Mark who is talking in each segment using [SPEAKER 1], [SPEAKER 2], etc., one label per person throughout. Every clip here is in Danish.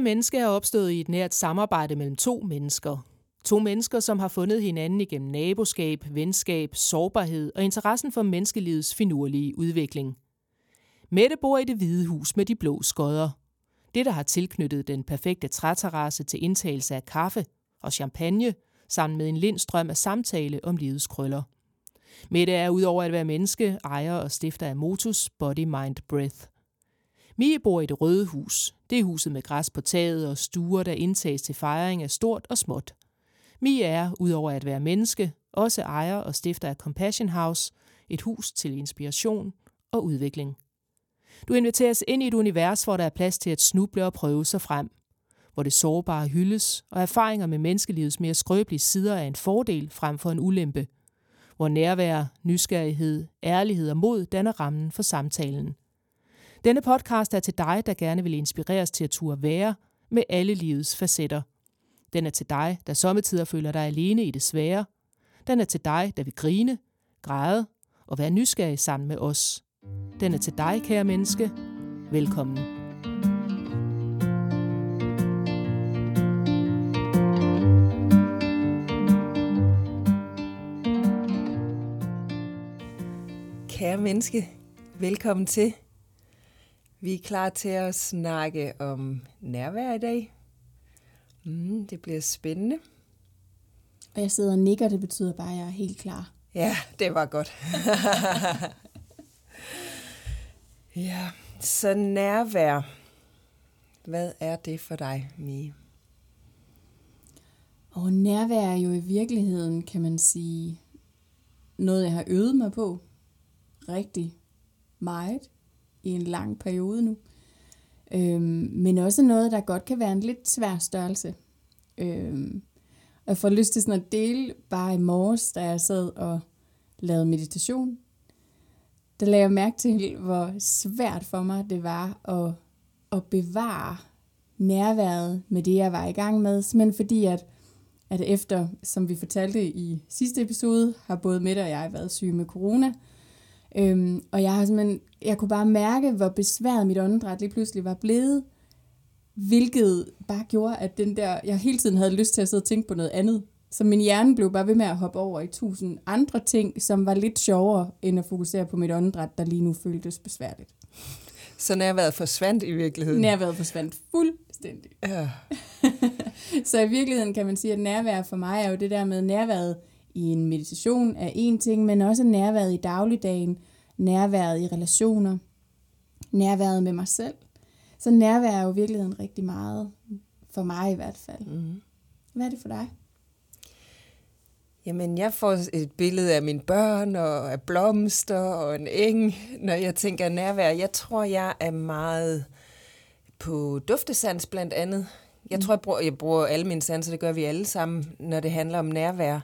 [SPEAKER 1] Menneske er opstået i et nært samarbejde mellem to mennesker. To mennesker, som har fundet hinanden igennem naboskab, venskab, sårbarhed og interessen for menneskelivets finurlige udvikling. Mette bor i det hvide hus med de blå skodder. Det, der har tilknyttet den perfekte træterrasse til indtagelse af kaffe og champagne, sammen med en lindstrøm af samtale om livets krøller. Mette er udover at være menneske, ejer og stifter af Motus Body Mind Breath. Mie bor i det røde hus. Det er huset med græs på taget og stuer, der indtages til fejring af stort og småt. Mia er, udover at være menneske, også ejer og stifter af Compassion House, et hus til inspiration og udvikling. Du inviteres ind i et univers, hvor der er plads til at snuble og prøve sig frem. Hvor det sårbare hyldes, og erfaringer med menneskelivets mere skrøbelige sider er en fordel frem for en ulempe. Hvor nærvær, nysgerrighed, ærlighed og mod danner rammen for samtalen. Denne podcast er til dig, der gerne vil inspireres til at turde være med alle livets facetter. Den er til dig, der sommetider føler dig alene i det svære. Den er til dig, der vil grine, græde og være nysgerrig sammen med os. Den er til dig, kære menneske. Velkommen.
[SPEAKER 2] Kære menneske, velkommen til. Vi er klar til at snakke om nærvær i dag. Mm, det bliver spændende.
[SPEAKER 3] Og jeg sidder og nikker, det betyder bare, at jeg er helt klar.
[SPEAKER 2] Ja, det var godt. ja, så nærvær. Hvad er det for dig, Mie?
[SPEAKER 3] Og nærvær er jo i virkeligheden, kan man sige, noget, jeg har øvet mig på rigtig meget i en lang periode nu. Øhm, men også noget, der godt kan være en lidt svær størrelse. Øhm, og jeg får lyst til sådan at dele bare i morges, da jeg sad og lavede meditation. Der lagde jeg mærke til, hvor svært for mig det var at, at bevare nærværet med det, jeg var i gang med. Simpelthen fordi, at, at efter, som vi fortalte i sidste episode, har både Mette og jeg været syge med corona. Øhm, og jeg har simpelthen, jeg kunne bare mærke, hvor besværet mit åndedræt lige pludselig var blevet. Hvilket bare gjorde, at den der, jeg hele tiden havde lyst til at sidde og tænke på noget andet. Så min hjerne blev bare ved med at hoppe over i tusind andre ting, som var lidt sjovere, end at fokusere på mit åndedræt, der lige nu føltes besværligt.
[SPEAKER 2] Så nærværet forsvandt i virkeligheden?
[SPEAKER 3] Nærværet forsvandt fuldstændig.
[SPEAKER 2] Ja.
[SPEAKER 3] så i virkeligheden kan man sige, at nærvær for mig er jo det der med nærværet i en meditation er en ting, men også nærværet i dagligdagen, nærværet i relationer, nærværet med mig selv. Så nærvær er jo i virkeligheden rigtig meget, for mig i hvert fald. Mm. Hvad er det for dig?
[SPEAKER 2] Jamen, jeg får et billede af mine børn og af blomster og en eng, når jeg tænker nærvær. Jeg tror, jeg er meget på duftesans blandt andet. Jeg mm. tror, jeg bruger, jeg bruger alle mine sanser, det gør vi alle sammen, når det handler om nærvær.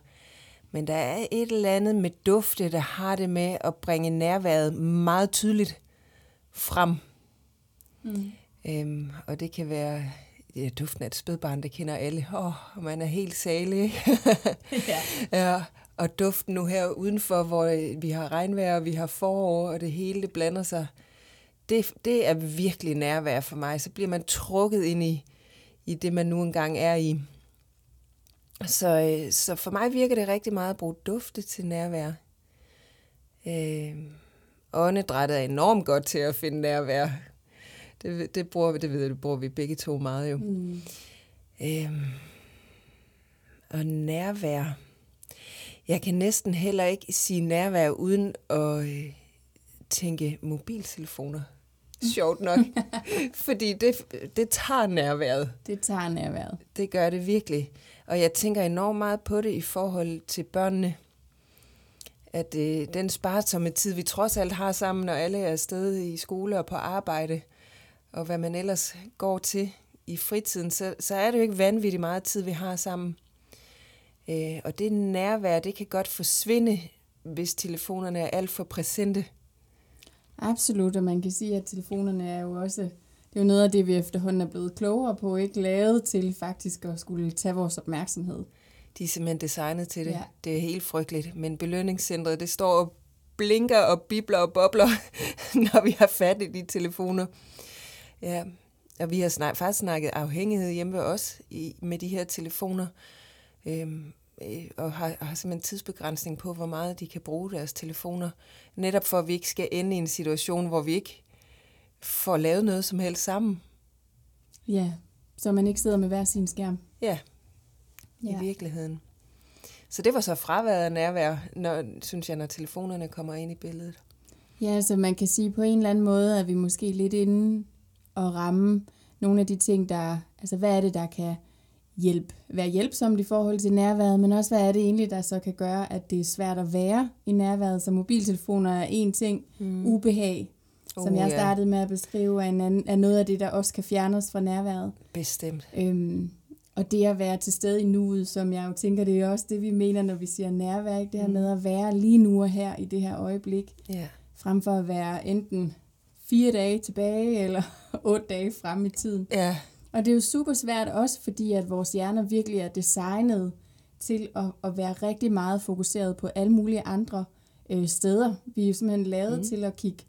[SPEAKER 2] Men der er et eller andet med dufte, der har det med at bringe nærværet meget tydeligt frem. Mm. Øhm, og det kan være ja, duften af et spædbarn, det kender alle. Åh, oh, man er helt salig. ja. ja. Og duften nu her udenfor, hvor vi har regnvejr, og vi har forår, og det hele det blander sig. Det, det er virkelig nærvær for mig. Så bliver man trukket ind i, i det, man nu engang er i. Så, øh, så for mig virker det rigtig meget at bruge dufte til nærvær. Øh, åndedrættet er enormt godt til at finde nærvær. Det, det, bruger, det ved det bruger vi begge to meget jo. Mm. Øh, og nærvær. Jeg kan næsten heller ikke sige nærvær uden at øh, tænke mobiltelefoner. Sjovt nok. Fordi det, det tager nærværet.
[SPEAKER 3] Det tager nærværet.
[SPEAKER 2] Det gør det virkelig. Og jeg tænker enormt meget på det i forhold til børnene. At øh, den sparsomme tid, vi trods alt har sammen, når alle er afsted i skole og på arbejde, og hvad man ellers går til i fritiden, så, så er det jo ikke vanvittigt meget tid, vi har sammen. Øh, og det nærvær, det kan godt forsvinde, hvis telefonerne er alt for præsente.
[SPEAKER 3] Absolut, og man kan sige, at telefonerne er jo også, det er jo noget af det, vi efterhånden er blevet klogere på, ikke lavet til faktisk at skulle tage vores opmærksomhed.
[SPEAKER 2] De er simpelthen designet til det. Ja. Det er helt frygteligt. Men belønningscentret, det står og blinker og bibler og bobler, når vi har fat i de telefoner. Ja, og vi har snak, faktisk snakket afhængighed hjemme ved os i, med de her telefoner, øhm, øh, og har, har simpelthen tidsbegrænsning på, hvor meget de kan bruge deres telefoner. Netop for, at vi ikke skal ende i en situation, hvor vi ikke får lavet noget som helst sammen.
[SPEAKER 3] Ja, så man ikke sidder med hver sin skærm.
[SPEAKER 2] Ja, ja. i virkeligheden. Så det var så fraværet af nærvær, når, synes jeg, når telefonerne kommer ind i billedet.
[SPEAKER 3] Ja, så man kan sige på en eller anden måde, at vi måske lidt inde og ramme nogle af de ting, der, altså hvad er det, der kan hjælpe, være hjælpsomt i forhold til nærværet, men også hvad er det egentlig, der så kan gøre, at det er svært at være i nærværet. Så mobiltelefoner er en ting, mm. ubehag, som oh, jeg startede med at beskrive, er, en anden, er noget af det, der også kan fjernes fra nærværet.
[SPEAKER 2] Bestemt.
[SPEAKER 3] Øhm, og det at være til stede i nuet, som jeg jo tænker, det er også det, vi mener, når vi siger nærvær, det her mm. med at være lige nu og her i det her øjeblik,
[SPEAKER 2] yeah.
[SPEAKER 3] frem for at være enten fire dage tilbage, eller otte dage frem i tiden.
[SPEAKER 2] Ja.
[SPEAKER 3] Og det er jo super svært også, fordi at vores hjerner virkelig er designet til at, at være rigtig meget fokuseret på alle mulige andre øh, steder. Vi er jo simpelthen lavet mm. til at kigge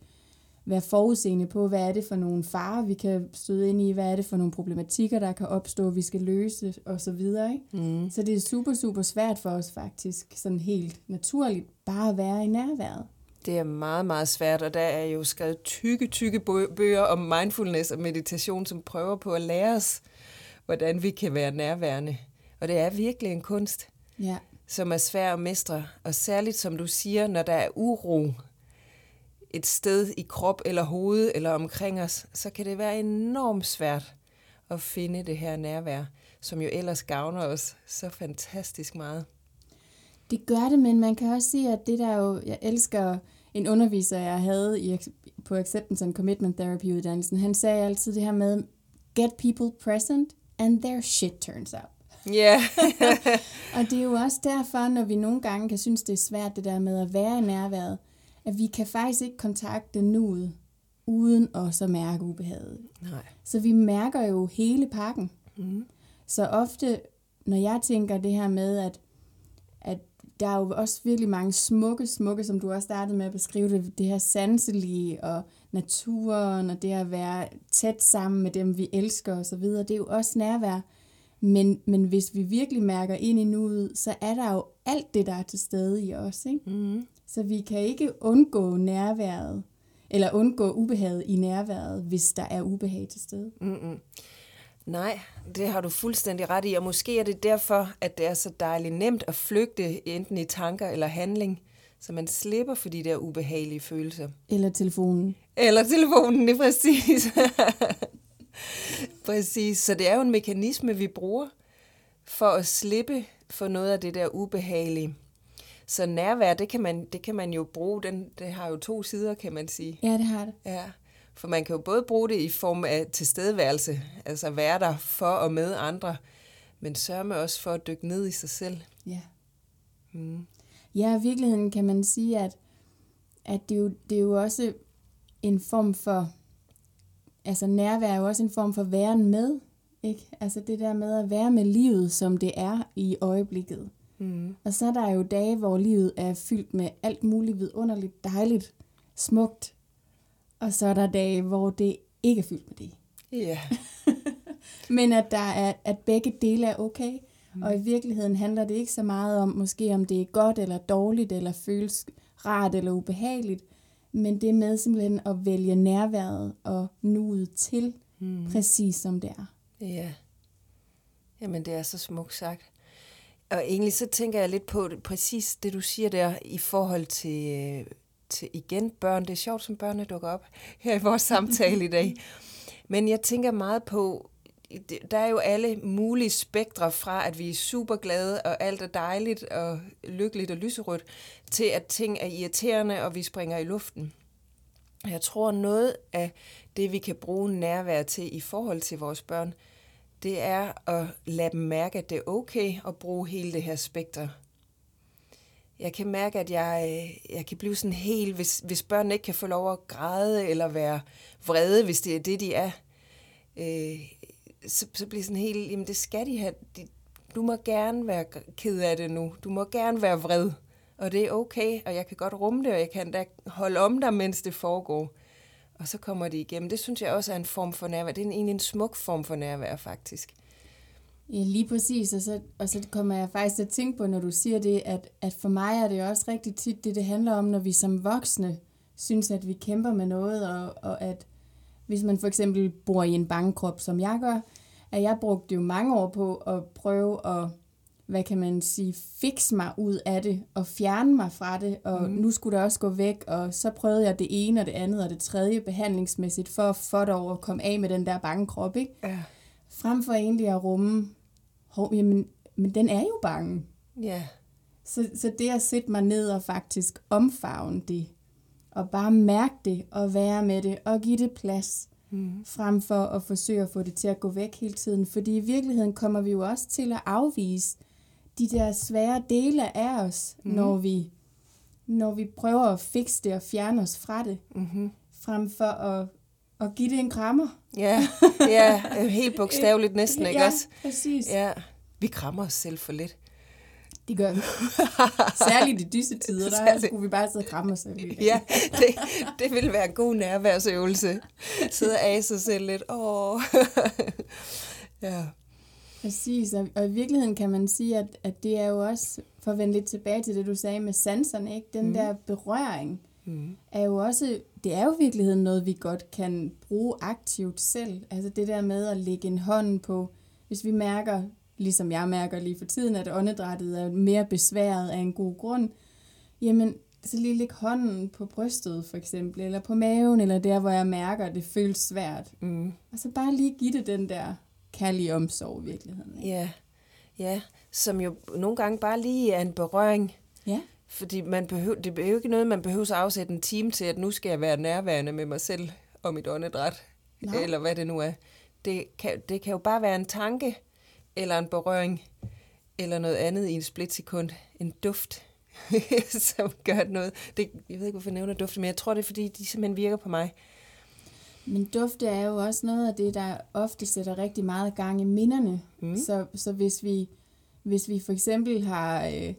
[SPEAKER 3] være forudseende på, hvad er det for nogle farer, vi kan støde ind i, hvad er det for nogle problematikker, der kan opstå, vi skal løse osv. Ikke?
[SPEAKER 2] Mm.
[SPEAKER 3] Så det er super, super svært for os faktisk, sådan helt naturligt, bare at være i nærværet.
[SPEAKER 2] Det er meget, meget svært, og der er jo skrevet tykke, tykke bøger om mindfulness og meditation, som prøver på at lære os, hvordan vi kan være nærværende. Og det er virkelig en kunst,
[SPEAKER 3] ja.
[SPEAKER 2] som er svær at mestre. Og særligt, som du siger, når der er uro et sted i krop eller hoved eller omkring os, så kan det være enormt svært at finde det her nærvær, som jo ellers gavner os så fantastisk meget.
[SPEAKER 3] Det gør det, men man kan også sige, at det der jo, jeg elsker en underviser, jeg havde i, på Acceptance and Commitment Therapy uddannelsen, han sagde altid det her med, get people present, and their shit turns up.
[SPEAKER 2] Ja. Yeah.
[SPEAKER 3] og det er jo også derfor, når vi nogle gange kan synes, det er svært, det der med at være i nærværet, at vi kan faktisk ikke kontakte nuet, uden at så mærke ubehaget.
[SPEAKER 2] Nej.
[SPEAKER 3] Så vi mærker jo hele pakken.
[SPEAKER 2] Mm.
[SPEAKER 3] Så ofte, når jeg tænker det her med, at, at der er jo også virkelig mange smukke, smukke, som du også startede med at beskrive det, det her sanselige og naturen og det at være tæt sammen med dem, vi elsker osv., det er jo også nærvær. Men, men hvis vi virkelig mærker ind i nuet, så er der jo alt det, der er til stede i os. Ikke?
[SPEAKER 2] Mm.
[SPEAKER 3] Så vi kan ikke undgå nærværet, eller undgå ubehaget i nærværet, hvis der er ubehag til stede.
[SPEAKER 2] Mm-mm. Nej, det har du fuldstændig ret i, og måske er det derfor, at det er så dejligt nemt at flygte enten i tanker eller handling, så man slipper for de der ubehagelige følelser.
[SPEAKER 3] Eller telefonen.
[SPEAKER 2] Eller telefonen, det er præcis. præcis, så det er jo en mekanisme, vi bruger for at slippe for noget af det der ubehagelige. Så nærvær, det kan man, det kan man jo bruge, den, det har jo to sider, kan man sige.
[SPEAKER 3] Ja, det har det.
[SPEAKER 2] Ja, for man kan jo både bruge det i form af tilstedeværelse, altså være der for og med andre, men sørge også for at dykke ned i sig selv.
[SPEAKER 3] Ja.
[SPEAKER 2] Mm.
[SPEAKER 3] Ja, i virkeligheden kan man sige, at, at det, jo, det er jo også en form for, altså nærvær er jo også en form for væren med, ikke? Altså det der med at være med livet, som det er i øjeblikket.
[SPEAKER 2] Mm.
[SPEAKER 3] Og så er der jo dage, hvor livet er fyldt med alt muligt vidunderligt, dejligt, smukt. Og så er der dage, hvor det ikke er fyldt med det.
[SPEAKER 2] Ja. Yeah.
[SPEAKER 3] Men at, der er, at begge dele er okay. Mm. Og i virkeligheden handler det ikke så meget om, måske om det er godt eller dårligt, eller føles rart eller ubehageligt. Men det er med simpelthen at vælge nærværet og nuet til, mm. præcis som det er.
[SPEAKER 2] Ja. Jamen, det er så smukt sagt. Og egentlig så tænker jeg lidt på det, præcis det, du siger der i forhold til, øh, til igen børn. Det er sjovt, som børnene dukker op her i vores samtale i dag. Men jeg tænker meget på, der er jo alle mulige spektre fra, at vi er super glade, og alt er dejligt og lykkeligt og lyserødt, til at ting er irriterende, og vi springer i luften. Jeg tror, noget af det, vi kan bruge nærvær til i forhold til vores børn, det er at lade dem mærke, at det er okay at bruge hele det her spekter. Jeg kan mærke, at jeg, øh, jeg kan blive sådan helt, hvis, hvis børnene ikke kan få lov at græde eller være vrede, hvis det er det, de er, øh, så, så bliver sådan helt, jamen det skal de have. De, du må gerne være ked af det nu. Du må gerne være vred. Og det er okay, og jeg kan godt rumme det, og jeg kan da holde om dig, mens det foregår og så kommer det igennem. Det synes jeg også er en form for nærvær. Det er egentlig en smuk form for nærvær, faktisk.
[SPEAKER 3] Ja, lige præcis, og så, og så kommer jeg faktisk til at tænke på, når du siger det, at, at for mig er det også rigtig tit det, det handler om, når vi som voksne synes, at vi kæmper med noget, og, og at hvis man for eksempel bor i en bankkrop, som jeg gør, at jeg brugte jo mange år på at prøve at, hvad kan man sige, fikse mig ud af det, og fjerne mig fra det, og mm. nu skulle det også gå væk, og så prøvede jeg det ene og det andet og det tredje behandlingsmæssigt, for at få det over at komme af med den der bangekrop, ikke?
[SPEAKER 2] Ja.
[SPEAKER 3] Frem for egentlig at rumme, hov, jamen, men den er jo bange.
[SPEAKER 2] Ja.
[SPEAKER 3] Så, så det at sætte mig ned og faktisk omfavne det, og bare mærke det, og være med det, og give det plads, mm. frem for at forsøge at få det til at gå væk hele tiden. Fordi i virkeligheden kommer vi jo også til at afvise de der svære dele af os, mm. når, vi, når vi prøver at fikse det og fjerne os fra det,
[SPEAKER 2] Mm-hmm.
[SPEAKER 3] frem for at, at give det en krammer.
[SPEAKER 2] Ja, ja, helt bogstaveligt næsten, ikke
[SPEAKER 3] ja,
[SPEAKER 2] også?
[SPEAKER 3] præcis.
[SPEAKER 2] Ja, vi krammer os selv for lidt.
[SPEAKER 3] Det gør vi. Særligt i disse tider, der
[SPEAKER 2] Særligt.
[SPEAKER 3] skulle vi bare sidde og kramme os selv.
[SPEAKER 2] Ja, det, det ville være en god nærværsøvelse. Sidde og af sig selv lidt. Åh. ja.
[SPEAKER 3] Præcis, og, og i virkeligheden kan man sige, at, at det er jo også, for at vende lidt tilbage til det, du sagde med sanserne, ikke? den mm. der berøring,
[SPEAKER 2] Mm.
[SPEAKER 3] er jo også, det er jo i virkeligheden noget, vi godt kan bruge aktivt selv. Altså det der med at lægge en hånd på, hvis vi mærker, ligesom jeg mærker lige for tiden, at åndedrættet er mere besværet af en god grund, jamen så lige lægge hånden på brystet for eksempel, eller på maven, eller der, hvor jeg mærker, at det føles svært.
[SPEAKER 2] Mm.
[SPEAKER 3] Og så bare lige give det den der kærlige omsorg i virkeligheden. Ikke?
[SPEAKER 2] Ja, ja, som jo nogle gange bare lige er en berøring.
[SPEAKER 3] Ja.
[SPEAKER 2] Fordi man behøver, det er jo ikke noget, man behøver at afsætte en time til, at nu skal jeg være nærværende med mig selv og mit åndedræt,
[SPEAKER 3] Nej.
[SPEAKER 2] eller hvad det nu er. Det kan, det kan jo bare være en tanke, eller en berøring, eller noget andet i en splitsekund. En duft, som gør noget. Det, jeg ved ikke, hvorfor jeg nævner dufte, men jeg tror, det er, fordi de simpelthen virker på mig.
[SPEAKER 3] Men dufte er jo også noget af det, der ofte sætter rigtig meget gang i minderne.
[SPEAKER 2] Mm.
[SPEAKER 3] Så, så hvis, vi, hvis vi for eksempel har, øh,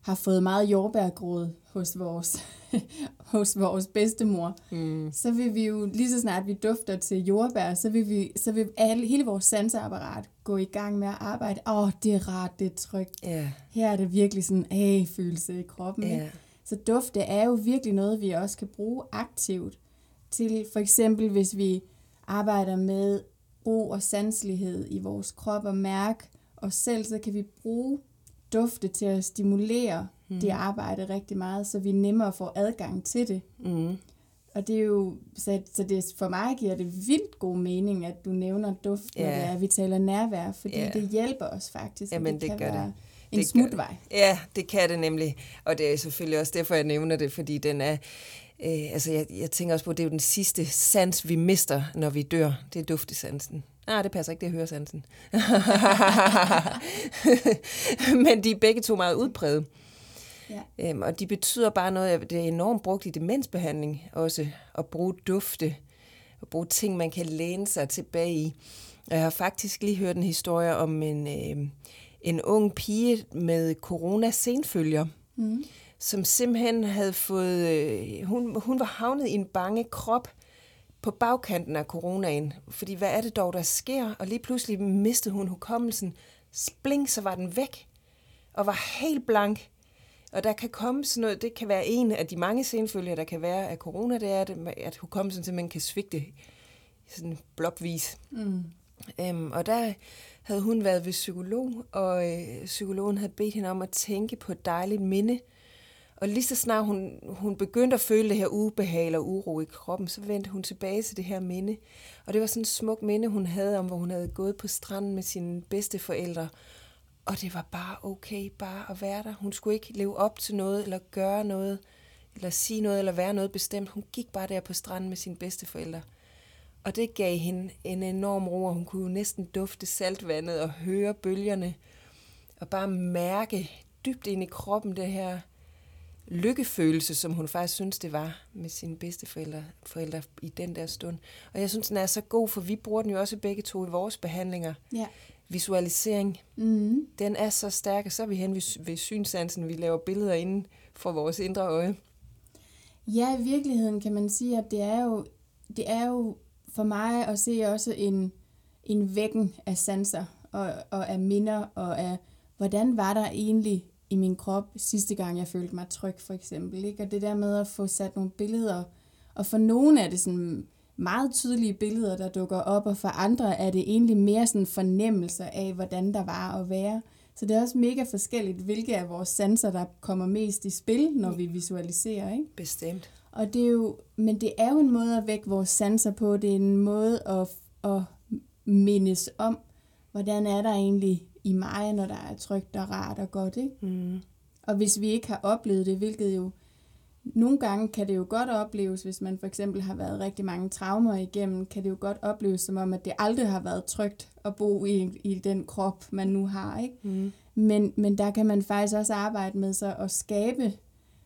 [SPEAKER 3] har fået meget jordbærgrød hos vores, hos vores bedstemor,
[SPEAKER 2] Mm.
[SPEAKER 3] så vil vi jo lige så snart vi dufter til jordbær, så vil, vi, så vil alle, hele vores sanseapparat gå i gang med at arbejde. Åh, oh, det er rart, det er trygt.
[SPEAKER 2] Ja,
[SPEAKER 3] Her er det virkelig sådan en følelse i kroppen. ikke?
[SPEAKER 2] ja.
[SPEAKER 3] Så dufte er jo virkelig noget, vi også kan bruge aktivt til for eksempel, hvis vi arbejder med ro og sanselighed i vores krop og mærke os selv, så kan vi bruge dufte til at stimulere mm. det arbejde rigtig meget, så vi nemmere får adgang til det.
[SPEAKER 2] Mm.
[SPEAKER 3] Og det er jo, så, så det, for mig giver det vildt god mening, at du nævner duft, når det er, vi taler nærvær, fordi
[SPEAKER 2] Ja.
[SPEAKER 3] det hjælper os faktisk. og
[SPEAKER 2] Jamen, det
[SPEAKER 3] kan
[SPEAKER 2] gør det.
[SPEAKER 3] være en
[SPEAKER 2] Det gør
[SPEAKER 3] smutvej.
[SPEAKER 2] Ja, det kan det nemlig. Og det er selvfølgelig også derfor, jeg nævner det, fordi den er... Øh, altså, jeg, jeg tænker også på, at det er jo den sidste sans, vi mister, når vi dør. Det er duftesansen. Nej, det passer ikke, det er høresansen. Men de er begge to meget udpræget.
[SPEAKER 3] Ja.
[SPEAKER 2] Øhm, og de betyder bare noget, det er enormt brugt i demensbehandling også, at bruge dufte, at bruge ting, man kan læne sig tilbage i. Og jeg har faktisk lige hørt en historie om en, øh, en ung pige med corona-senfølger,
[SPEAKER 3] Mm.
[SPEAKER 2] Som simpelthen havde fået, øh, hun, hun var havnet i en bange krop på bagkanten af coronaen. Fordi hvad er det dog, der sker? Og lige pludselig mistede hun hukommelsen. Spling, så var den væk. Og var helt blank. Og der kan komme sådan noget, det kan være en af de mange senfølger, der kan være af corona, det er, at- hukommelsen simpelthen kan svigte sådan blopvis.
[SPEAKER 3] Mm.
[SPEAKER 2] Øhm, og der havde hun været ved psykolog, og øh, psykologen havde bedt hende om at tænke på et dejligt minde. Og lige så snart hun, hun begyndte at føle det her ubehag eller uro i kroppen, så vendte hun tilbage til det her minde. Og det var sådan et smukt minde, hun havde om, hvor hun havde gået på stranden med sine bedste forældre. Og det var bare okay, bare at være der. Hun skulle ikke leve op til noget, eller gøre noget, eller sige noget, eller være noget bestemt. Hun gik bare der på stranden med sine bedste forældre. Og det gav hende en enorm ro, og hun kunne jo næsten dufte saltvandet og høre bølgerne. Og bare mærke dybt ind i kroppen det her lykkefølelse, som hun faktisk synes, det var med sine bedste forældre, forældre i den der stund. Og jeg synes, den er så god, for vi bruger den jo også begge to i vores behandlinger.
[SPEAKER 3] Ja.
[SPEAKER 2] Visualisering,
[SPEAKER 3] Mm.
[SPEAKER 2] den er så stærk, og så er vi hen ved, ved synsansen. Vi laver billeder inden for vores indre øje.
[SPEAKER 3] Ja, i virkeligheden kan man sige, at det er jo det er jo for mig at se også en, en vækken af sanser og, og af minder og af, hvordan var der egentlig i min krop sidste gang, jeg følte mig tryg, for eksempel. Ikke? Og det der med at få sat nogle billeder, og for nogle er det sådan meget tydelige billeder, der dukker op, og for andre er det egentlig mere sådan fornemmelser af, hvordan der var at være. Så det er også mega forskelligt, hvilke af vores sanser, der kommer mest i spil, når vi visualiserer. Ikke?
[SPEAKER 2] Bestemt.
[SPEAKER 3] Og det er jo, men det er jo en måde at vække vores sanser på. Det er en måde at, at mindes om, hvordan er der egentlig i mig, når der er trygt og rart og godt. Ikke?
[SPEAKER 2] Mm.
[SPEAKER 3] Og hvis vi ikke har oplevet det, hvilket jo nogle gange kan det jo godt opleves, hvis man for eksempel har været rigtig mange traumer igennem, kan det jo godt opleves som om, at det aldrig har været trygt at bo i, i den krop, man nu har. Ikke?
[SPEAKER 2] Mm.
[SPEAKER 3] Men, men der kan man faktisk også arbejde med sig at skabe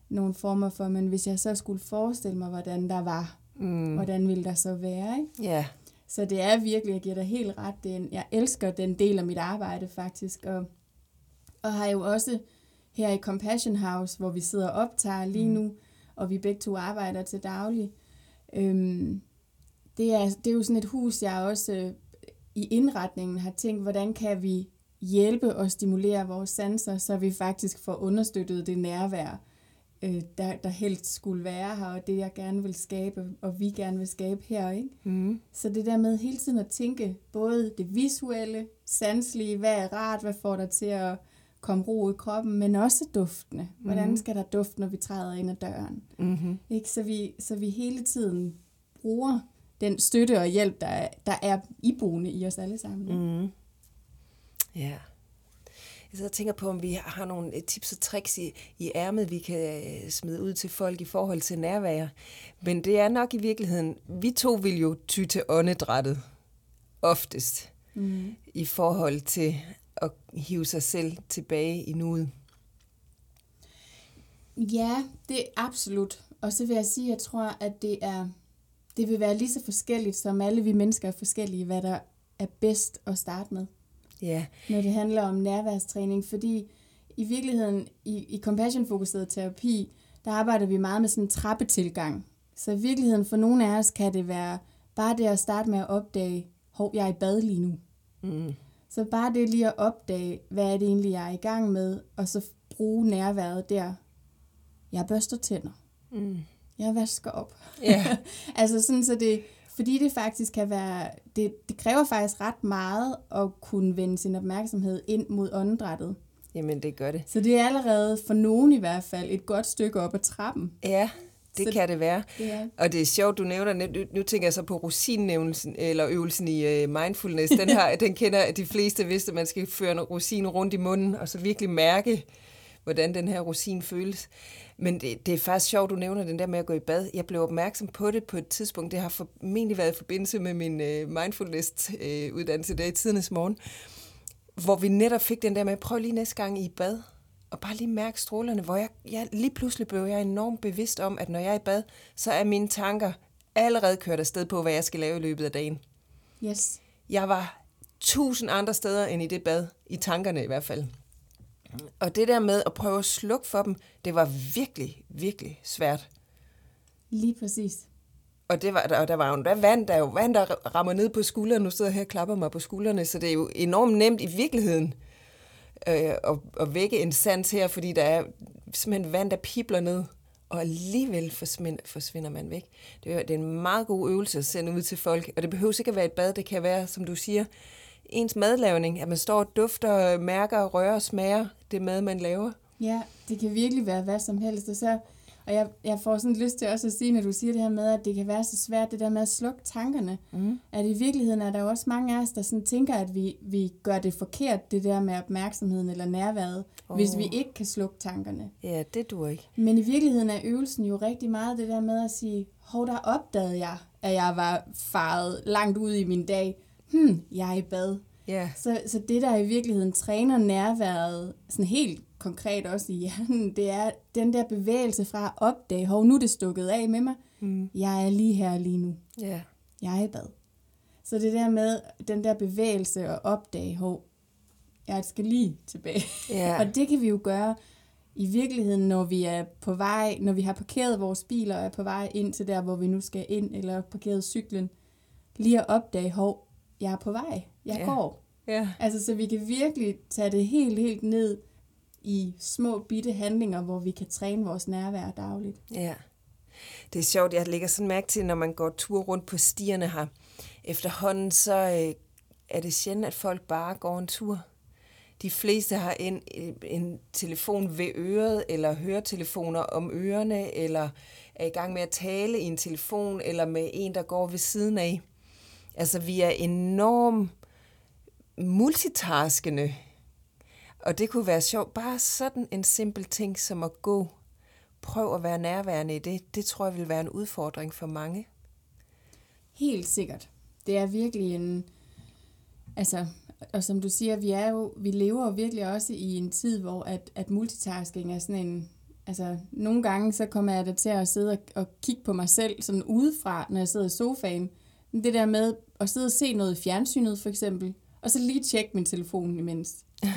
[SPEAKER 3] nogle former for, men hvis jeg så skulle forestille mig, hvordan der var,
[SPEAKER 2] Mm.
[SPEAKER 3] hvordan ville der så være? Ikke?
[SPEAKER 2] Ja.
[SPEAKER 3] Så det er virkelig, jeg giver dig helt ret, det en, jeg elsker den del af mit arbejde faktisk, og, og har jo også her i Compassion House, hvor vi sidder og optager lige nu, og vi begge to arbejder til daglig. Øhm, det, er, det er jo sådan et hus, jeg også øh, i indretningen har tænkt, hvordan kan vi hjælpe og stimulere vores sanser, så vi faktisk får understøttet det nærvær, øh, der, der helst skulle være her, og det jeg gerne vil skabe, og vi gerne vil skabe her. Ikke?
[SPEAKER 2] Mm.
[SPEAKER 3] Så det der med hele tiden at tænke både det visuelle, sanselige, hvad er rart, hvad får dig til at komme ro i kroppen, men også duftene. Hvordan skal der dufte, når vi træder ind ad døren?
[SPEAKER 2] Mm-hmm.
[SPEAKER 3] Ikke? Så, vi, så vi hele tiden bruger den støtte og hjælp, der er, der er iboende i os alle sammen. ikke?
[SPEAKER 2] Mm. Ja. Jeg sidder og tænker på, om vi har nogle øh, tips og tricks i, i ærmet, vi kan øh, smide ud til folk i forhold til nærvær. Men det er nok i virkeligheden, vi to vil jo ty til åndedrættet oftest
[SPEAKER 3] Mm.
[SPEAKER 2] i forhold til at hive sig selv tilbage i nuet.
[SPEAKER 3] Ja, det er absolut. Og så vil jeg sige, at jeg tror, at det er det vil være lige så forskelligt, som alle vi mennesker er forskellige, hvad der er bedst at starte med.
[SPEAKER 2] Ja,
[SPEAKER 3] når det handler om nærværstræning, fordi i virkeligheden i, i compassion-fokuseret terapi, der arbejder vi meget med sådan en trappetilgang. Så i virkeligheden for nogle af os kan det være bare det at starte med at opdage, hov, jeg er i bad lige nu.
[SPEAKER 2] mm.
[SPEAKER 3] Så bare det lige at opdage, hvad er det egentlig, jeg er i gang med, og så bruge nærværet der. Jeg børster tænder.
[SPEAKER 2] Mm.
[SPEAKER 3] Jeg vasker op.
[SPEAKER 2] ja.
[SPEAKER 3] altså sådan, så det, fordi det faktisk kan være, det, det kræver faktisk ret meget at kunne vende sin opmærksomhed ind mod åndedrættet.
[SPEAKER 2] Jamen, det gør det.
[SPEAKER 3] Så det er allerede for nogen i hvert fald et godt stykke op ad trappen.
[SPEAKER 2] Ja, det
[SPEAKER 3] Så-
[SPEAKER 2] kan det være.
[SPEAKER 3] Er.
[SPEAKER 2] Og det er sjovt, du nævner, nu, nu tænker jeg så på rosinnævnelsen, eller øvelsen i uh, mindfulness. Den, har, den kender de fleste, hvis man skal føre en rosin rundt i munden, og så virkelig mærke, hvordan den her rosin føles. Men det, det er faktisk sjovt, du nævner den der med at gå i bad. Jeg blev opmærksom på det på et tidspunkt. Det har formentlig været i forbindelse med min uh, mindfulness-uddannelse der i tidernes morgen, hvor vi netop fik den der med, prøv lige næste gang I i bad, og bare lige mærke strålerne, hvor jeg, jeg lige pludselig blev jeg enormt bevidst om, at når jeg er i bad, så er mine tanker allerede kørt afsted på, hvad jeg skal lave i løbet af dagen.
[SPEAKER 3] Yes.
[SPEAKER 2] Jeg var tusind andre steder end i det bad, i tankerne i hvert fald. Og det der med at prøve at slukke for dem, det var virkelig, virkelig svært.
[SPEAKER 3] Lige præcis.
[SPEAKER 2] Og, det var, og der var jo endda vand, der er jo vand, der rammer ned på skuldrene. Nu sidder jeg her og klapper mig på skuldrene, så det er jo enormt nemt i virkeligheden øh, at, at vække en sans her, fordi der er simpelthen vand, der pibler ned, og alligevel forsvinder, forsvinder man væk. Det er, det er en meget god øvelse at sende ud til folk, og det behøver ikke at være et bad, det kan være, som du siger, ens madlavning, at man står og dufter, mærker, rører, smager det mad, man laver.
[SPEAKER 3] Ja, det kan virkelig være hvad som helst. Og, så, og jeg, jeg får sådan lyst til også at sige, når du siger det her med, at det kan være så svært, det der med at slukke tankerne.
[SPEAKER 2] Mm.
[SPEAKER 3] At i virkeligheden er der jo også mange af os, der sådan tænker, at vi, vi gør det forkert, det der med opmærksomheden eller nærværet, oh. hvis vi ikke kan slukke tankerne.
[SPEAKER 2] Ja, det duer ikke.
[SPEAKER 3] Men i virkeligheden er øvelsen jo rigtig meget det der med at sige, hov, der opdagede jeg, at jeg var faret langt ud i min dag. Hmm, jeg er i bad.
[SPEAKER 2] Ja,
[SPEAKER 3] Så, så det, der i virkeligheden træner nærværet, sådan helt konkret også i hjernen, det er den der bevægelse fra at opdage, hov, nu er det stukket af med mig.
[SPEAKER 2] Mm.
[SPEAKER 3] Jeg er lige her lige nu.
[SPEAKER 2] ja.
[SPEAKER 3] Jeg er i bad. Så det der med den der bevægelse og opdage, hov, jeg skal lige tilbage.
[SPEAKER 2] Ja.
[SPEAKER 3] Og det kan vi jo gøre i virkeligheden, når vi er på vej, når vi har parkeret vores biler og er på vej ind til der, hvor vi nu skal ind, eller parkeret cyklen, lige at opdage, hov, jeg er på vej, jeg
[SPEAKER 2] Ja.
[SPEAKER 3] går.
[SPEAKER 2] Ja.
[SPEAKER 3] Altså, så vi kan virkelig tage det helt, helt ned i små bitte handlinger, hvor vi kan træne vores nærvær dagligt.
[SPEAKER 2] Ja. Det er sjovt, jeg lægger sådan mærke til, når man går tur rundt på stierne her. Efterhånden så øh, er det sjældent, at folk bare går en tur. De fleste har en, en telefon ved øret, eller høretelefoner om ørerne, eller er i gang med at tale i en telefon, eller med en, der går ved siden af. Altså, vi er enormt multitaskende. Og det kunne være sjovt. Bare sådan en simpel ting som at gå. Prøv at være nærværende i det. Det tror jeg vil være en udfordring for mange.
[SPEAKER 3] Helt sikkert. Det er virkelig en... Altså, og som du siger, vi, er jo, vi lever jo virkelig også i en tid, hvor at, at multitasking er sådan en... Altså, nogle gange så kommer jeg da til at sidde og, og kigge på mig selv sådan udefra, når jeg sidder i sofaen. Det der med at sidde og se noget i fjernsynet, for eksempel, og så lige tjekke min telefon imens.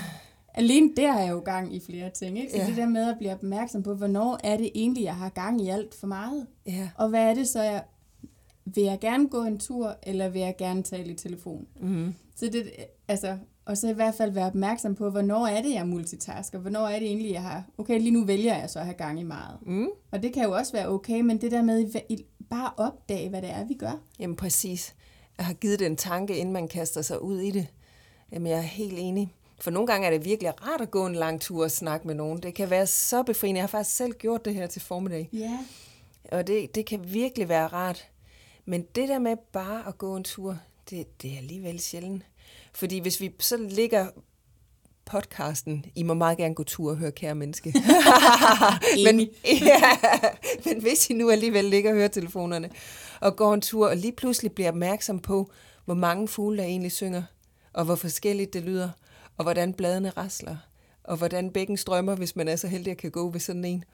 [SPEAKER 3] Alene der er jeg jo gang i flere ting, ikke? Så
[SPEAKER 2] Ja.
[SPEAKER 3] det der med at blive opmærksom på, hvornår er det egentlig, jeg har gang i alt for meget?
[SPEAKER 2] Ja.
[SPEAKER 3] Og hvad er det så, jeg... Vil jeg gerne gå en tur, eller vil jeg gerne tale i telefon?
[SPEAKER 2] Mm.
[SPEAKER 3] Så det, altså, og så i hvert fald være opmærksom på, hvornår er det, jeg multitasker? Hvornår er det egentlig, jeg har... Okay, lige nu vælger jeg så at have gang i meget.
[SPEAKER 2] Mm.
[SPEAKER 3] Og det kan jo også være okay, men det der med bare opdage, hvad det er, vi gør.
[SPEAKER 2] Jamen præcis. Jeg har givet det en tanke, inden man kaster sig ud i det. Jamen jeg er helt enig. For nogle gange er det virkelig rart at gå en lang tur og snakke med nogen. Det kan være så befriende. Jeg har faktisk selv gjort det her til formiddag.
[SPEAKER 3] Ja.
[SPEAKER 2] Og det, det kan virkelig være rart. Men det der med bare at gå en tur, det, det er alligevel sjældent. Fordi hvis vi så ligger podcasten, I må meget gerne gå tur og høre kære menneske. men, ja, men hvis I nu alligevel ligger og hører telefonerne og går en tur og lige pludselig bliver opmærksom på, hvor mange fugle der egentlig synger, og hvor forskelligt det lyder, og hvordan bladene rasler, og hvordan bækken strømmer, hvis man er så heldig at kan gå ved sådan en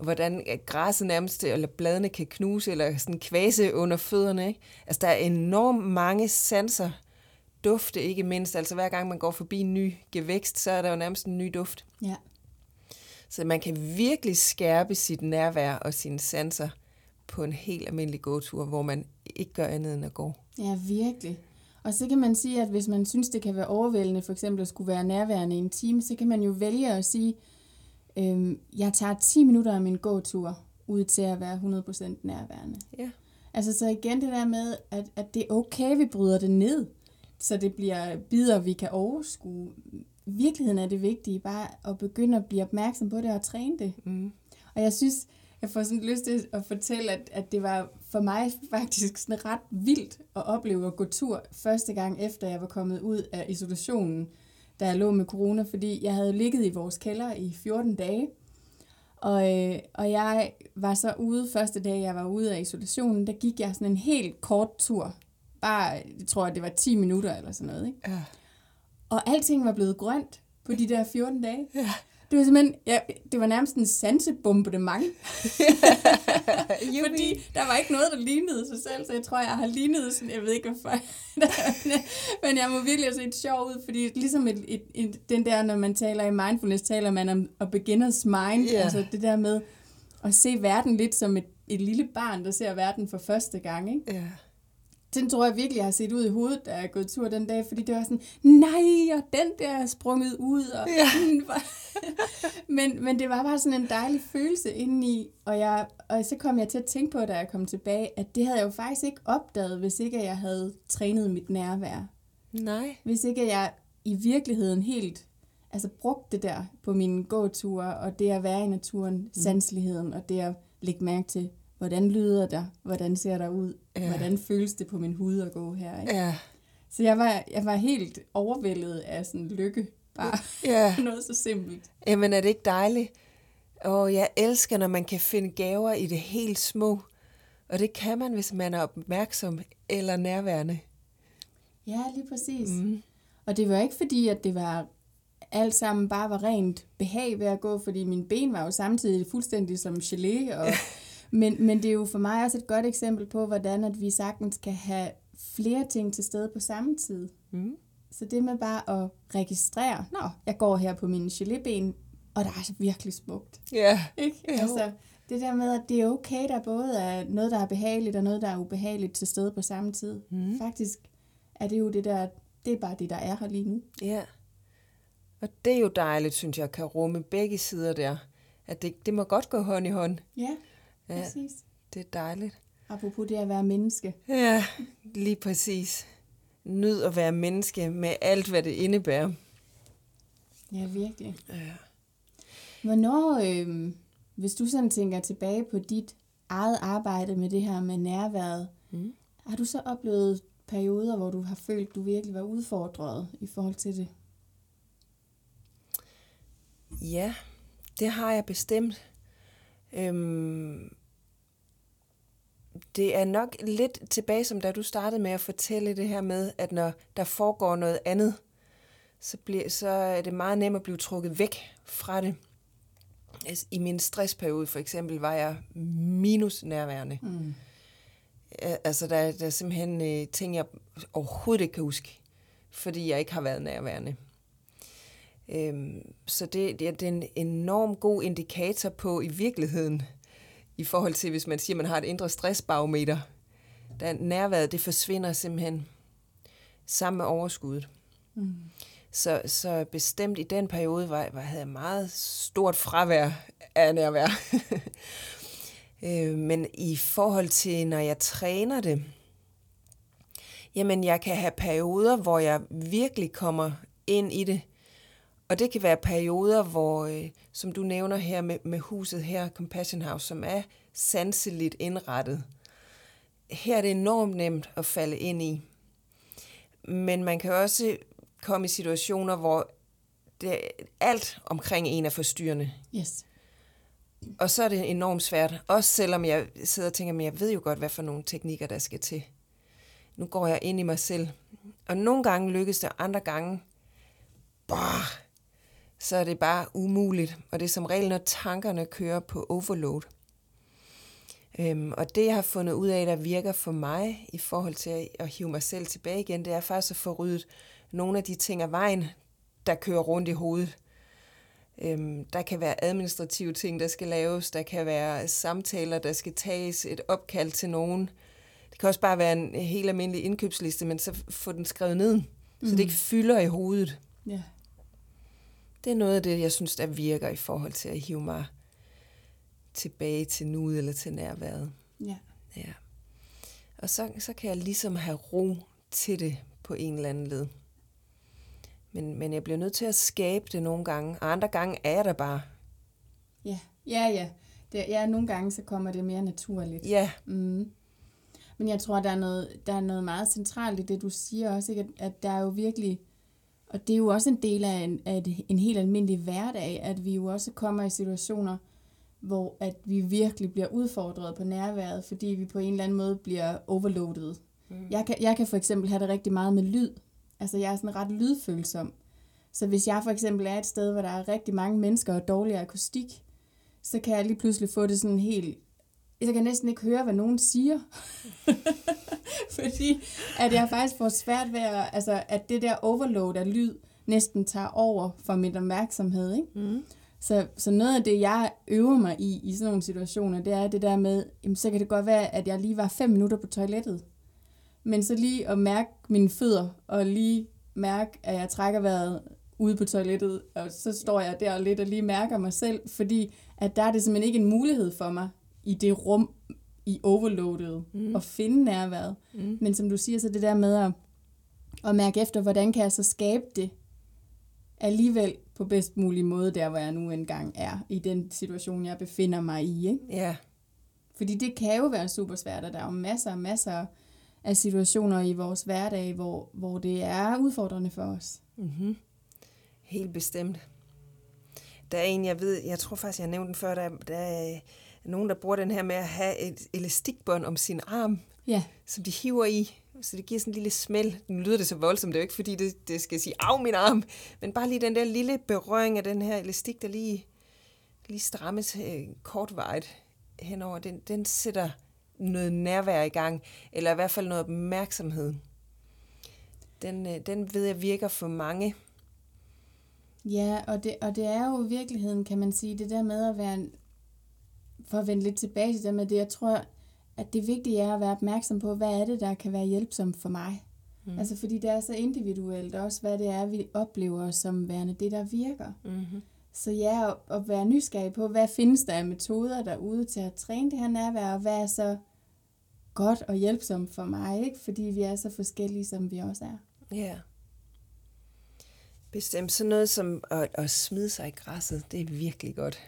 [SPEAKER 2] hvordan øh, græsset nærmest, eller bladene kan knuse, eller sådan kvæse under fødderne. Ikke? Altså, der er enormt mange sanser. Dufte ikke mindst. Altså, hver gang man går forbi en ny gevækst, så er der jo nærmest en ny duft.
[SPEAKER 3] Ja.
[SPEAKER 2] Så man kan virkelig skærpe sit nærvær og sine sanser på en helt almindelig gåtur, hvor man ikke gør andet end at gå.
[SPEAKER 3] Ja, virkelig. Og så kan man sige, at hvis man synes, det kan være overvældende, for eksempel at skulle være nærværende i en time, så kan man jo vælge at sige, øhm, jeg tager 10 minutter af min gåtur ud til at være 100% nærværende.
[SPEAKER 2] Ja.
[SPEAKER 3] Altså så igen det der med, at, at det er okay, vi bryder det ned, så det bliver bidder, vi kan overskue. I virkeligheden er det vigtige bare at begynde at blive opmærksom på det og træne det.
[SPEAKER 2] Mm.
[SPEAKER 3] Og jeg synes, jeg får sådan lyst til at fortælle, at, at det var for mig faktisk sådan ret vildt at opleve at gå tur første gang efter jeg var kommet ud af isolationen, da jeg lå med corona, fordi jeg havde ligget i vores kælder i 14 dage. Og, øh, og jeg var så ude første dag, jeg var ude af isolationen, der gik jeg sådan en helt kort tur. Bare, jeg tror, at det var 10 minutter eller sådan noget. Ikke?
[SPEAKER 2] Ja.
[SPEAKER 3] Og alting var blevet grønt på de der 14 dage.
[SPEAKER 2] Ja.
[SPEAKER 3] Det var simpelthen, ja, det var nærmest en sansebombardement. Fordi der var ikke noget, der lignede sig selv, så jeg tror, jeg har lignet sådan, jeg ved ikke hvorfor. Men jeg må virkelig have set sjov ud, fordi ligesom et, et, et, den der, når man taler i mindfulness, taler man om a beginner's mind,
[SPEAKER 2] Ja.
[SPEAKER 3] altså det der med at se verden lidt som et, et lille barn, der ser verden for første gang, ikke?
[SPEAKER 2] Ja.
[SPEAKER 3] Den tror jeg virkelig, jeg har set ud i hovedet, da jeg er gået tur den dag, fordi det var sådan, nej, og den der er sprunget ud. Og
[SPEAKER 2] Ja.
[SPEAKER 3] men, men det var bare sådan en dejlig følelse indeni, og, jeg, og så kom jeg til at tænke på, da jeg kom tilbage, at det havde jeg jo faktisk ikke opdaget, hvis ikke jeg havde trænet mit nærvær.
[SPEAKER 2] Nej.
[SPEAKER 3] Hvis ikke jeg i virkeligheden helt altså brugte det der på mine gåture, og det at være i naturen, mm. sanseligheden, og det at lægge mærke til, hvordan lyder der, hvordan ser der ud,
[SPEAKER 2] Ja.
[SPEAKER 3] hvordan føles det på min hud at gå her. Ikke?
[SPEAKER 2] Ja.
[SPEAKER 3] Så jeg var, jeg var helt overvældet af sådan lykke, bare
[SPEAKER 2] Ja.
[SPEAKER 3] noget så simpelt.
[SPEAKER 2] Jamen er det ikke dejligt? Og jeg elsker, når man kan finde gaver i det helt små. Og det kan man, hvis man er opmærksom eller nærværende.
[SPEAKER 3] Ja, lige præcis.
[SPEAKER 2] Mm.
[SPEAKER 3] Og det var ikke fordi, at det var alt sammen bare var rent behag ved at gå, fordi mine ben var jo samtidig fuldstændig som gelé. Og, men, men det er jo for mig også et godt eksempel på, hvordan at vi sagtens kan have flere ting til stede på samme tid.
[SPEAKER 2] Mm.
[SPEAKER 3] Så det med bare at registrere, nå, jeg går her på mine gelében, Og der er så virkelig smukt.
[SPEAKER 2] Ja.
[SPEAKER 3] Ikke?
[SPEAKER 2] Jo.
[SPEAKER 3] Altså, det der med, at det er okay, der både er noget, der er behageligt, og noget, der er ubehageligt til stede på samme tid.
[SPEAKER 2] Mm.
[SPEAKER 3] Faktisk er det jo det der, det er bare det, der er her lige nu.
[SPEAKER 2] Ja. Og det er jo dejligt, synes jeg, kan rumme begge sider der. At det, det må godt gå hånd i hånd.
[SPEAKER 3] Ja,
[SPEAKER 2] Ja,
[SPEAKER 3] præcis.
[SPEAKER 2] det er dejligt.
[SPEAKER 3] Apropos det at være menneske.
[SPEAKER 2] Ja, lige præcis. Nyd at være menneske med alt, hvad det indebærer.
[SPEAKER 3] Ja, virkelig.
[SPEAKER 2] Ja.
[SPEAKER 3] Hvornår, øh, hvis du sådan tænker tilbage på dit eget arbejde med det her med nærværet,
[SPEAKER 2] Mm.
[SPEAKER 3] har du så oplevet perioder, hvor du har følt, du virkelig var udfordret i forhold til det?
[SPEAKER 2] Ja, det har jeg bestemt. Øhm, det er nok lidt tilbage, som da du startede med at fortælle det her med, at når der foregår noget andet, så, bliver, så er det meget nemt at blive trukket væk fra det. Altså, I min stressperiode for eksempel var jeg minus nærværende.
[SPEAKER 3] Mm.
[SPEAKER 2] Altså, der, der er simpelthen øh, ting, jeg overhovedet ikke kan huske, fordi jeg ikke har været nærværende. Øhm, så det, er- det er en enorm god indikator på i virkeligheden, i forhold til, hvis man siger, at man har et indre stressbarometer. Der nærværet, det forsvinder simpelthen sammen med overskuddet.
[SPEAKER 3] Mm.
[SPEAKER 2] Så, så bestemt i den periode var, var, havde jeg meget stort fravær af nærvær. øh, men i forhold til, når jeg træner det, jamen jeg kan have perioder, hvor jeg virkelig kommer ind i det. Og det kan være perioder, hvor, øh, som du nævner her med, med huset her, Compassion House, som er sanseligt indrettet. Her er det enormt nemt at falde ind i. Men man kan også komme i situationer, hvor det, alt omkring en er forstyrrende.
[SPEAKER 3] Yes.
[SPEAKER 2] Og så er det enormt svært. Også selvom jeg sidder og tænker, men jeg ved jo godt, hvad for nogle teknikker, der skal til. Nu går jeg ind i mig selv. Og nogle gange lykkes det, og andre gange, bah, så er det bare umuligt. Og det er som regel, når tankerne kører på overload. Øhm, og det, jeg har fundet ud af, der virker for mig i forhold til at, hive mig selv tilbage igen, det er faktisk at få ryddet nogle af de ting af vejen, der kører rundt i hovedet. Øhm, der kan være administrative ting, der skal laves. Der kan være samtaler, der skal tages. Et opkald til nogen. Det kan også bare være en helt almindelig indkøbsliste, men så få den skrevet ned, mm. så det ikke fylder i hovedet.
[SPEAKER 3] Ja.
[SPEAKER 2] Det er noget af det, jeg synes, der virker i forhold til at hive mig tilbage til nuet eller til nærværet.
[SPEAKER 3] Ja.
[SPEAKER 2] Ja. Og så, så kan jeg ligesom have ro til det på en eller anden led. Men, men jeg bliver nødt til at skabe det nogle gange, og andre gange er jeg der bare.
[SPEAKER 3] Ja, ja, ja. Det, ja, nogle gange så kommer det mere naturligt.
[SPEAKER 2] Ja,
[SPEAKER 3] Mm. Men jeg tror, der er, noget, der er noget meget centralt i det, du siger også, ikke? At, at der er jo virkelig, og det er jo også en del af en, af et, en helt almindelig hverdag, at vi jo også kommer i situationer, hvor at vi virkelig bliver udfordret på nærværet, fordi vi på en eller anden måde bliver overloadet. Mm. Jeg, kan, jeg kan for eksempel have det rigtig meget med lyd. Altså jeg er sådan ret lydfølsom. Så hvis jeg for eksempel er et sted, hvor der er rigtig mange mennesker og dårlig akustik, så kan jeg lige pludselig få det sådan helt... Jeg kan næsten ikke høre, hvad nogen siger. Fordi at jeg faktisk får svært ved at... Altså, at det der overload af lyd næsten tager over for min opmærksomhed, ikke?
[SPEAKER 2] Mm.
[SPEAKER 3] Så, så noget af det, jeg øver mig i, i sådan nogle situationer, det er det der med, jamen, så kan det godt være, at jeg lige var fem minutter på toilettet. Men så lige at mærke mine fødder, og lige mærke, at jeg trækker vejret ude på toilettet, og så står jeg der lidt og lige mærker mig selv, fordi at der er det simpelthen ikke en mulighed for mig i det rum, i overloadet, mm. at finde nærværet.
[SPEAKER 2] Mm.
[SPEAKER 3] Men som du siger, så det der med at, at mærke efter, hvordan kan jeg så skabe det alligevel på bedst mulig måde, der hvor jeg nu engang er, i den situation, jeg befinder mig i. Ikke?
[SPEAKER 2] Ja,
[SPEAKER 3] Fordi det kan jo være super svært, og der er jo masser og masser af situationer i vores hverdag, hvor, hvor det er udfordrende for os.
[SPEAKER 2] mm-hmm. helt bestemt. Der er en, jeg ved, jeg tror faktisk, jeg nævnte den før, der, der er nogen, der bruger den her med at have et elastikbånd om sin arm,
[SPEAKER 3] Ja,
[SPEAKER 2] som de hiver i, så det giver sådan en lille smæld. Nu lyder det så voldsomt, det er jo ikke fordi, det, det skal sige, af min arm, men bare lige den der lille berøring af den her elastik, der lige, lige strammes øh, kortvarigt henover, den, den sætter noget nærvær i gang, eller i hvert fald noget opmærksomhed. Den, øh, den ved jeg virker for mange.
[SPEAKER 3] Ja, og det, og det er jo i virkeligheden, kan man sige, det der med at være, for at vende lidt tilbage til det med det, jeg tror, at det vigtige er at være opmærksom på, hvad er det, der kan være hjælpsomt for mig. Mm. Altså fordi det er så individuelt også, hvad det er, vi oplever som værende det, der virker.
[SPEAKER 2] Mm-hmm.
[SPEAKER 3] Så ja, at, at være nysgerrig på, hvad findes der af metoder derude til at træne det her nærvær, og hvad er så godt og hjælpsomt for mig, ikke? fordi vi er så forskellige, som vi også er.
[SPEAKER 2] Ja. Bestemt sådan noget som at, at smide sig i græsset, det er virkelig godt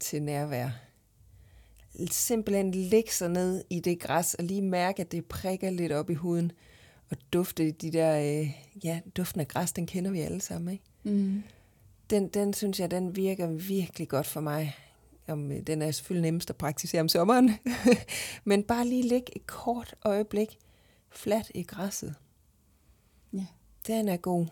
[SPEAKER 2] til nærvær. Simpelthen lægge sig ned i det græs og lige mærke, at det prikker lidt op i huden. Og dufte de der, øh, ja, duften af græs, den kender vi alle sammen, ikke?
[SPEAKER 3] Mm.
[SPEAKER 2] Den, den synes jeg, den virker virkelig godt for mig. Om, øh, den er selvfølgelig nemmest at praktisere om sommeren. Men bare lige ligge et kort øjeblik fladt i græsset.
[SPEAKER 3] Ja.
[SPEAKER 2] Den er god.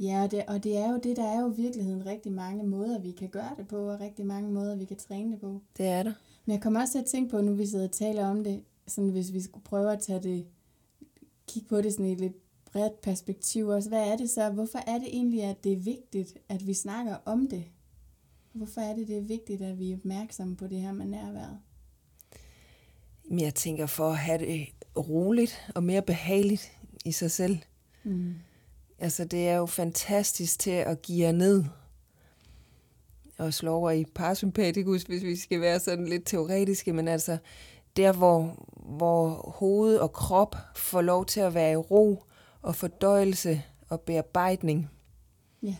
[SPEAKER 3] Ja, og det, og det er jo det, der er jo i virkeligheden rigtig mange måder, vi kan gøre det på, og rigtig mange måder, vi kan træne det på.
[SPEAKER 2] Det er der.
[SPEAKER 3] Men jeg kommer også til at tænke på, nu vi sidder og taler om det, sådan hvis vi skulle prøve at tage det, kigge på det sådan i et lidt bredt perspektiv også. Hvad er det så? Hvorfor er det egentlig, at det er vigtigt, at vi snakker om det? Hvorfor er det, det er vigtigt, at vi er opmærksomme på det her med nærværet?
[SPEAKER 2] Men jeg tænker for at have det roligt og mere behageligt i sig selv.
[SPEAKER 3] Mm.
[SPEAKER 2] Altså, det er jo fantastisk til at give jer ned og slå over i parasympatikus, hvis vi skal være sådan lidt teoretiske, men altså der, hvor, hvor hoved og krop får lov til at være i ro og fordøjelse og bearbejdning.
[SPEAKER 3] Ja.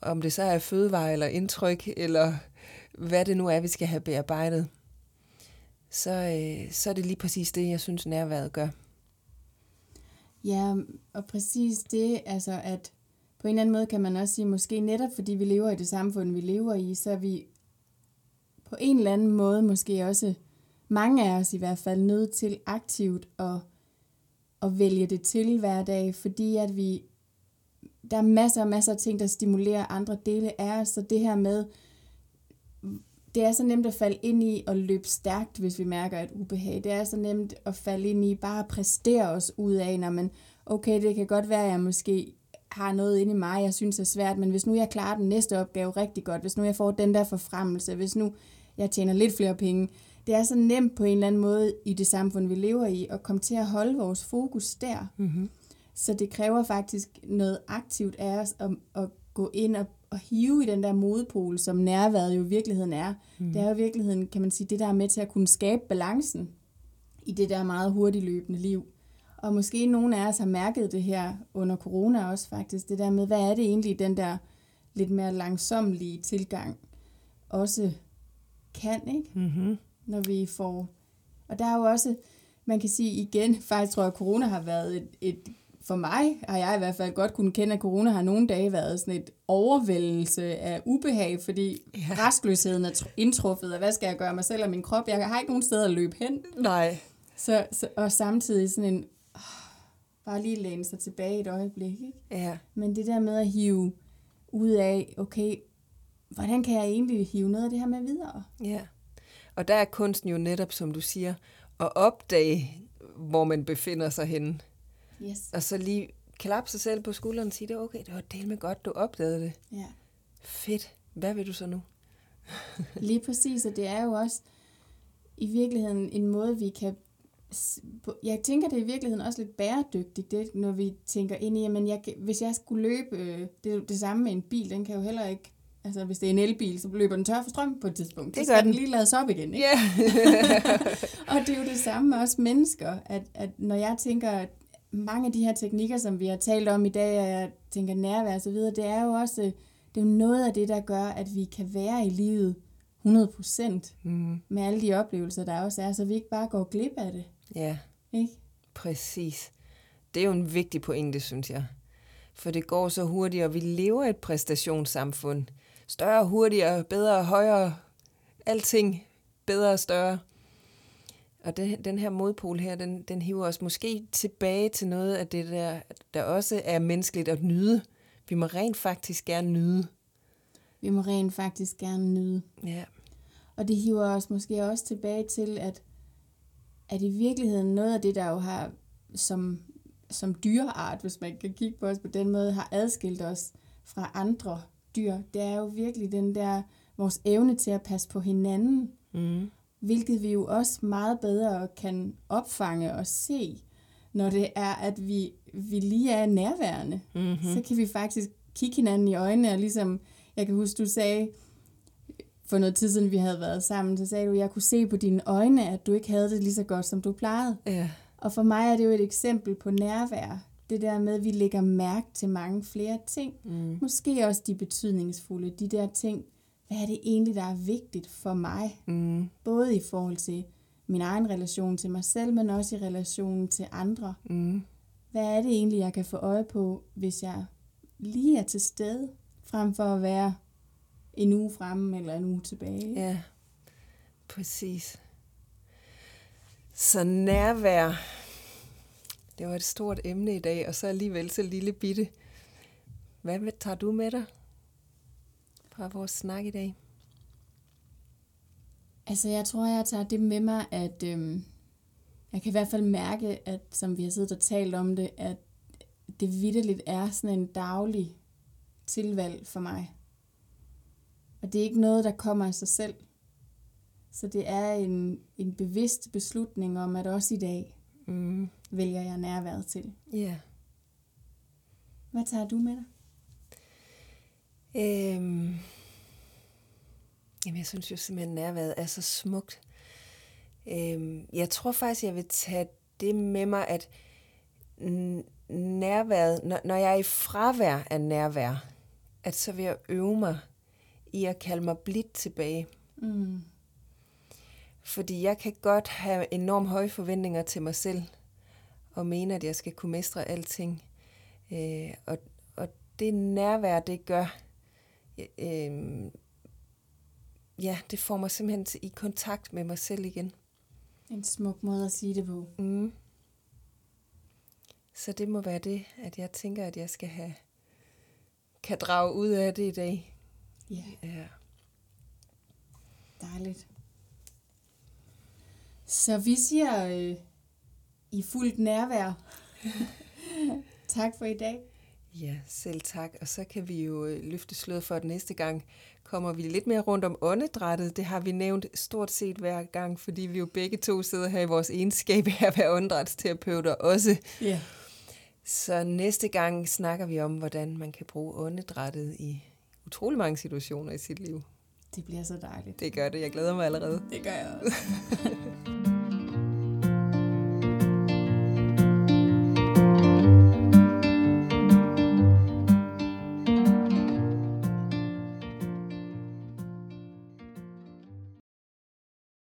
[SPEAKER 2] Om det så er fødevare eller indtryk, eller hvad det nu er, vi skal have bearbejdet, så, øh, så er det lige præcis det, jeg synes, nærværet gør.
[SPEAKER 3] Ja, og præcis det, altså at på en eller anden måde kan man også sige, måske netop fordi vi lever i det samfund, vi lever i, så er vi på en eller anden måde måske også, mange af os i hvert fald, nødt til aktivt at, at vælge det til hver dag, fordi at vi, der er masser og masser af ting, der stimulerer andre dele af os, så det her med, det er så nemt at falde ind i og løbe stærkt, hvis vi mærker et ubehag. Det er så nemt at falde ind i bare at præstere os ud af, når man, okay, det kan godt være, at jeg måske har noget inde i mig, jeg synes er svært, men hvis nu jeg klarer den næste opgave rigtig godt, hvis nu jeg får den der forfremmelse, hvis nu jeg tjener lidt flere penge, det er så nemt på en eller anden måde i det samfund, vi lever i, at komme til at holde vores fokus der.
[SPEAKER 2] Mm-hmm.
[SPEAKER 3] Så det kræver faktisk noget aktivt af os at, at gå ind og, og hive i den der modpol, som nærværet jo i virkeligheden er. Mm. Det er jo i virkeligheden, kan man sige, det der er med til at kunne skabe balancen i det der meget hurtigt løbende liv. Og måske nogle af os har mærket det her under corona også faktisk, det der med, hvad er det egentlig, den der lidt mere langsomlige tilgang også kan, ikke?
[SPEAKER 2] Mm-hmm.
[SPEAKER 3] Når vi får... Og der er jo også, man kan sige igen, faktisk tror jeg, at corona har været et, et for mig har jeg i hvert fald godt kunne kende, at corona har nogle dage været sådan et overvældelse af ubehag, fordi ja. restløsheden er indtruffet, og hvad skal jeg gøre mig selv og min krop? Jeg har ikke nogen steder at løbe hen.
[SPEAKER 2] Nej.
[SPEAKER 3] Så, så, og samtidig sådan en, bare lige læne sig tilbage et øjeblik. Ikke?
[SPEAKER 2] Ja.
[SPEAKER 3] Men det der med at hive ud af, okay, hvordan kan jeg egentlig hive noget af det her med videre?
[SPEAKER 2] Ja. Og der er kunsten jo netop, som du siger, at opdage, hvor man befinder sig henne.
[SPEAKER 3] Yes.
[SPEAKER 2] Og så lige klappe sig selv på skulderen og sige, det okay, det var del med godt, du opdagede det.
[SPEAKER 3] Ja.
[SPEAKER 2] Fedt. Hvad vil du så nu?
[SPEAKER 3] Lige præcis, og det er jo også i virkeligheden en måde, vi kan... Jeg tænker, det er i virkeligheden også lidt bæredygtigt, det, når vi tænker ind i, jamen jeg, hvis jeg skulle løbe øh, det, det samme med en bil, den kan jo heller ikke Altså, hvis det er en elbil, så løber den tør for strøm på et tidspunkt.
[SPEAKER 2] Det
[SPEAKER 3] så skal
[SPEAKER 2] den.
[SPEAKER 3] den lige lades op igen, ikke?
[SPEAKER 2] Ja.
[SPEAKER 3] og det er jo det samme med os mennesker, at, at når jeg tænker, at mange af de her teknikker, som vi har talt om i dag, og jeg tænker nærvær og så videre, det er jo også det er jo noget af det, der gør, at vi kan være i livet 100%
[SPEAKER 2] mm.
[SPEAKER 3] med alle de oplevelser, der også er, så vi ikke bare går glip af det.
[SPEAKER 2] Ja,
[SPEAKER 3] Ikke?
[SPEAKER 2] præcis. Det er jo en vigtig pointe, synes jeg. For det går så hurtigt, og vi lever et præstationssamfund. Større, hurtigere, bedre, højere. Alting bedre og større. Og det, den her modpol her, den, den hiver os måske tilbage til noget af det, der, der også er menneskeligt at nyde. Vi må rent faktisk gerne nyde.
[SPEAKER 3] Vi må rent faktisk gerne nyde.
[SPEAKER 2] Ja.
[SPEAKER 3] Og det hiver os måske også tilbage til, at, at i virkeligheden noget af det, der jo har som, som dyreart, hvis man kan kigge på os på den måde, har adskilt os fra andre dyr, det er jo virkelig den der, vores evne til at passe på hinanden,
[SPEAKER 2] Mm.
[SPEAKER 3] hvilket vi jo også meget bedre kan opfange og se, når det er, at vi, vi lige er nærværende.
[SPEAKER 2] Mm-hmm.
[SPEAKER 3] Så kan vi faktisk kigge hinanden i øjnene, og ligesom, jeg kan huske, du sagde, for noget tid siden, vi havde været sammen, så sagde du, at jeg kunne se på dine øjne, at du ikke havde det lige så godt, som du plejede.
[SPEAKER 2] Ja.
[SPEAKER 3] Og for mig er det jo et eksempel på nærvær. Det der med, at vi lægger mærke til mange flere ting.
[SPEAKER 2] Mm.
[SPEAKER 3] Måske også de betydningsfulde, de der ting. Hvad er det egentlig, der er vigtigt for mig?
[SPEAKER 2] Mm.
[SPEAKER 3] Både i forhold til min egen relation til mig selv, men også i relation til andre.
[SPEAKER 2] Mm.
[SPEAKER 3] Hvad er det egentlig, jeg kan få øje på, hvis jeg lige er til stede, frem for at være en uge fremme eller en uge tilbage?
[SPEAKER 2] Ja, præcis. Så nærvær, det var et stort emne i dag, og så alligevel så lille bitte. Hvad tager du med dig fra vores snak i dag?
[SPEAKER 3] Altså, jeg tror, jeg tager det med mig, at øhm, jeg kan i hvert fald mærke, at som vi har siddet og talt om det, at det vidderligt er sådan en daglig tilvalg for mig. Og det er ikke noget, der kommer af sig selv. Så det er en, en bevidst beslutning om, at også i dag
[SPEAKER 2] Mm.
[SPEAKER 3] vælger jeg nærværet til.
[SPEAKER 2] Ja.
[SPEAKER 3] Hvad tager du med dig?
[SPEAKER 2] Øhm. Jamen, jeg synes jo simpelthen, nærværet er så smukt. Øhm, jeg tror faktisk, jeg vil tage det med mig, at nærværet, når, når jeg er i fravær af nærvær, at så vil jeg øve mig i at kalde mig blidt tilbage.
[SPEAKER 3] Mm.
[SPEAKER 2] Fordi jeg kan godt have enormt høje forventninger til mig selv, og mene, at jeg skal kunne mestre alting. Øh, og, og det nærvær, det gør, øh, ja, det får mig simpelthen til, i kontakt med mig selv igen.
[SPEAKER 3] En smuk måde at sige det på.
[SPEAKER 2] Mm. Så det må være det, at jeg tænker, at jeg skal have, kan drage ud af det i dag.
[SPEAKER 3] Ja,
[SPEAKER 2] Ja.
[SPEAKER 3] dejligt. Så vi siger øh, i fuldt nærvær. tak for i dag.
[SPEAKER 2] Ja, selv tak. Og så kan vi jo øh, løfte sløret for, at næste gang kommer vi lidt mere rundt om åndedrættet. Det har vi nævnt stort set hver gang, fordi vi jo begge to sidder her i vores egenskab af at være åndedrætsterapeuter også.
[SPEAKER 3] Ja.
[SPEAKER 2] Så næste gang snakker vi om, hvordan man kan bruge åndedrættet i utrolig mange situationer i sit liv.
[SPEAKER 3] Det bliver så dejligt.
[SPEAKER 2] Det gør det. Jeg glæder mig allerede.
[SPEAKER 3] Det gør jeg også.